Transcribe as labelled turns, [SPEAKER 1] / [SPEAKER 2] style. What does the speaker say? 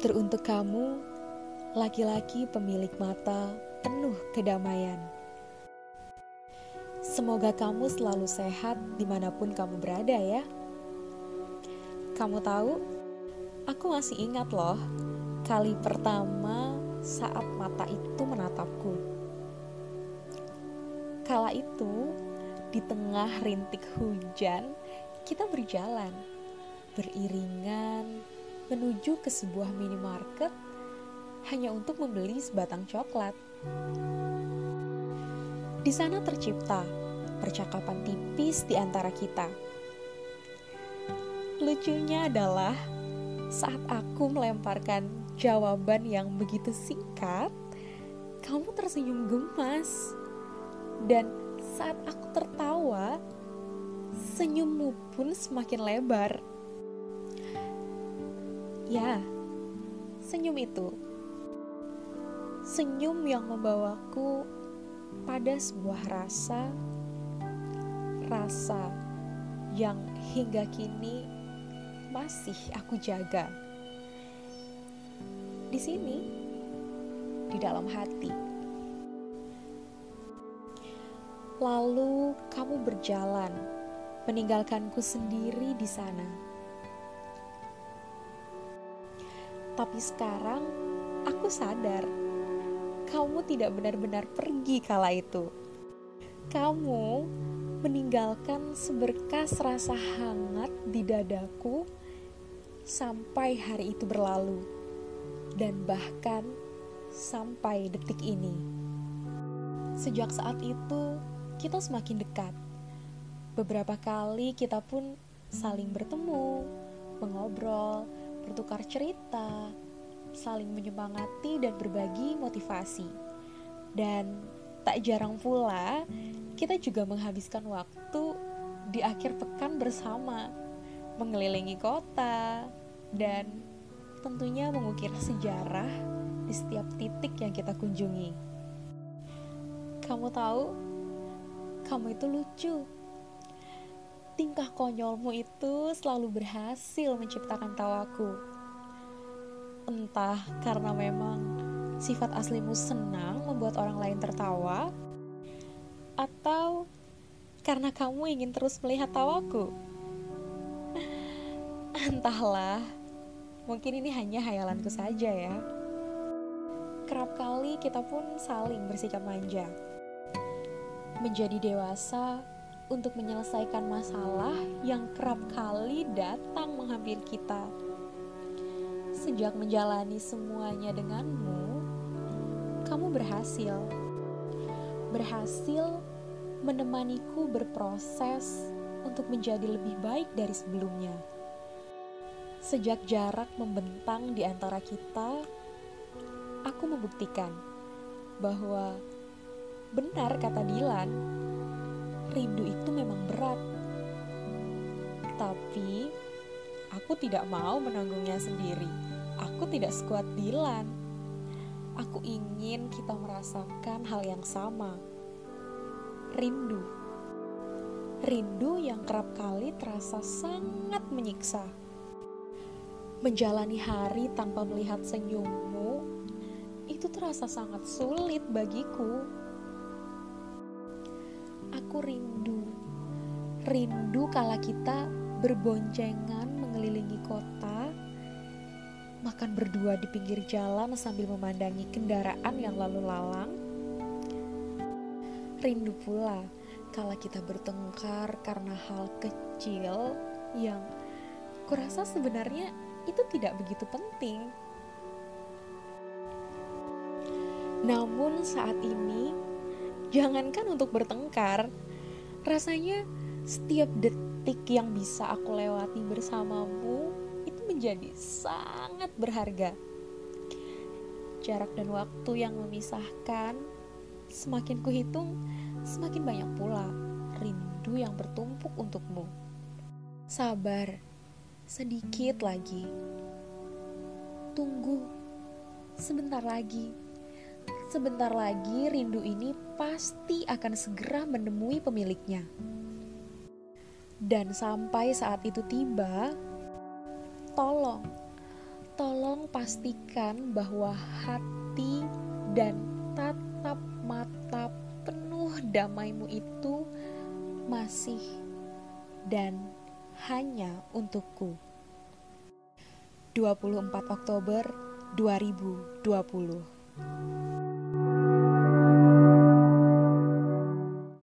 [SPEAKER 1] Teruntuk kamu, laki-laki pemilik mata penuh kedamaian. Semoga kamu selalu sehat di mana pun kamu berada ya. Kamu tahu, aku masih ingat loh kali pertama saat mata itu menatapku. Kala itu, di tengah rintik hujan, kita berjalan, beriringan, menuju ke sebuah minimarket hanya untuk membeli sebatang coklat. Di sana tercipta percakapan tipis di antara kita. Lucunya adalah saat aku melemparkan jawaban yang begitu singkat, kamu tersenyum gemas. Dan saat aku tertawa, senyummu pun semakin lebar. Ya, senyum itu. Senyum yang membawaku pada sebuah rasa, rasa yang hingga kini masih aku jaga. Di sini, di dalam hati. Lalu kamu berjalan, meninggalkanku sendiri di sana Tapi sekarang aku sadar kamu tidak benar-benar pergi kala itu. Kamu meninggalkan seberkas rasa hangat di dadaku sampai hari itu berlalu, dan bahkan sampai detik ini. Sejak saat itu, kita semakin dekat. Beberapa kali kita pun saling bertemu, mengobrol, bertukar cerita, saling menyemangati dan berbagi motivasi. Dan tak jarang pula kita juga menghabiskan waktu di akhir pekan bersama, mengelilingi kota, dan tentunya mengukir sejarah di setiap titik yang kita kunjungi. Kamu tahu, kamu itu lucu tingkah konyolmu itu selalu berhasil menciptakan tawaku. Entah karena memang sifat aslimu senang membuat orang lain tertawa, atau karena kamu ingin terus melihat tawaku. Entahlah, mungkin ini hanya hayalanku saja ya. Kerap kali kita pun saling bersikap manja. Menjadi dewasa untuk menyelesaikan masalah yang kerap kali datang menghampiri kita. Sejak menjalani semuanya denganmu, kamu berhasil. Berhasil menemaniku berproses untuk menjadi lebih baik dari sebelumnya. Sejak jarak membentang di antara kita, aku membuktikan bahwa benar kata Dilan, rindu itu memang berat. Tapi aku tidak mau menanggungnya sendiri. Aku tidak sekuat Dilan. Aku ingin kita merasakan hal yang sama. Rindu. Rindu yang kerap kali terasa sangat menyiksa. Menjalani hari tanpa melihat senyummu itu terasa sangat sulit bagiku aku rindu. Rindu kala kita berboncengan mengelilingi kota, makan berdua di pinggir jalan sambil memandangi kendaraan yang lalu lalang. Rindu pula kala kita bertengkar karena hal kecil yang kurasa sebenarnya itu tidak begitu penting. Namun saat ini Jangankan untuk bertengkar, rasanya setiap detik yang bisa aku lewati bersamamu itu menjadi sangat berharga. Jarak dan waktu yang memisahkan, semakin kuhitung, semakin banyak pula rindu yang bertumpuk untukmu. Sabar, sedikit lagi. Tunggu, sebentar lagi Sebentar lagi rindu ini pasti akan segera menemui pemiliknya. Dan sampai saat itu tiba, tolong, tolong pastikan bahwa hati dan tatap mata penuh damaimu itu masih dan hanya untukku. 24 Oktober 2020うん。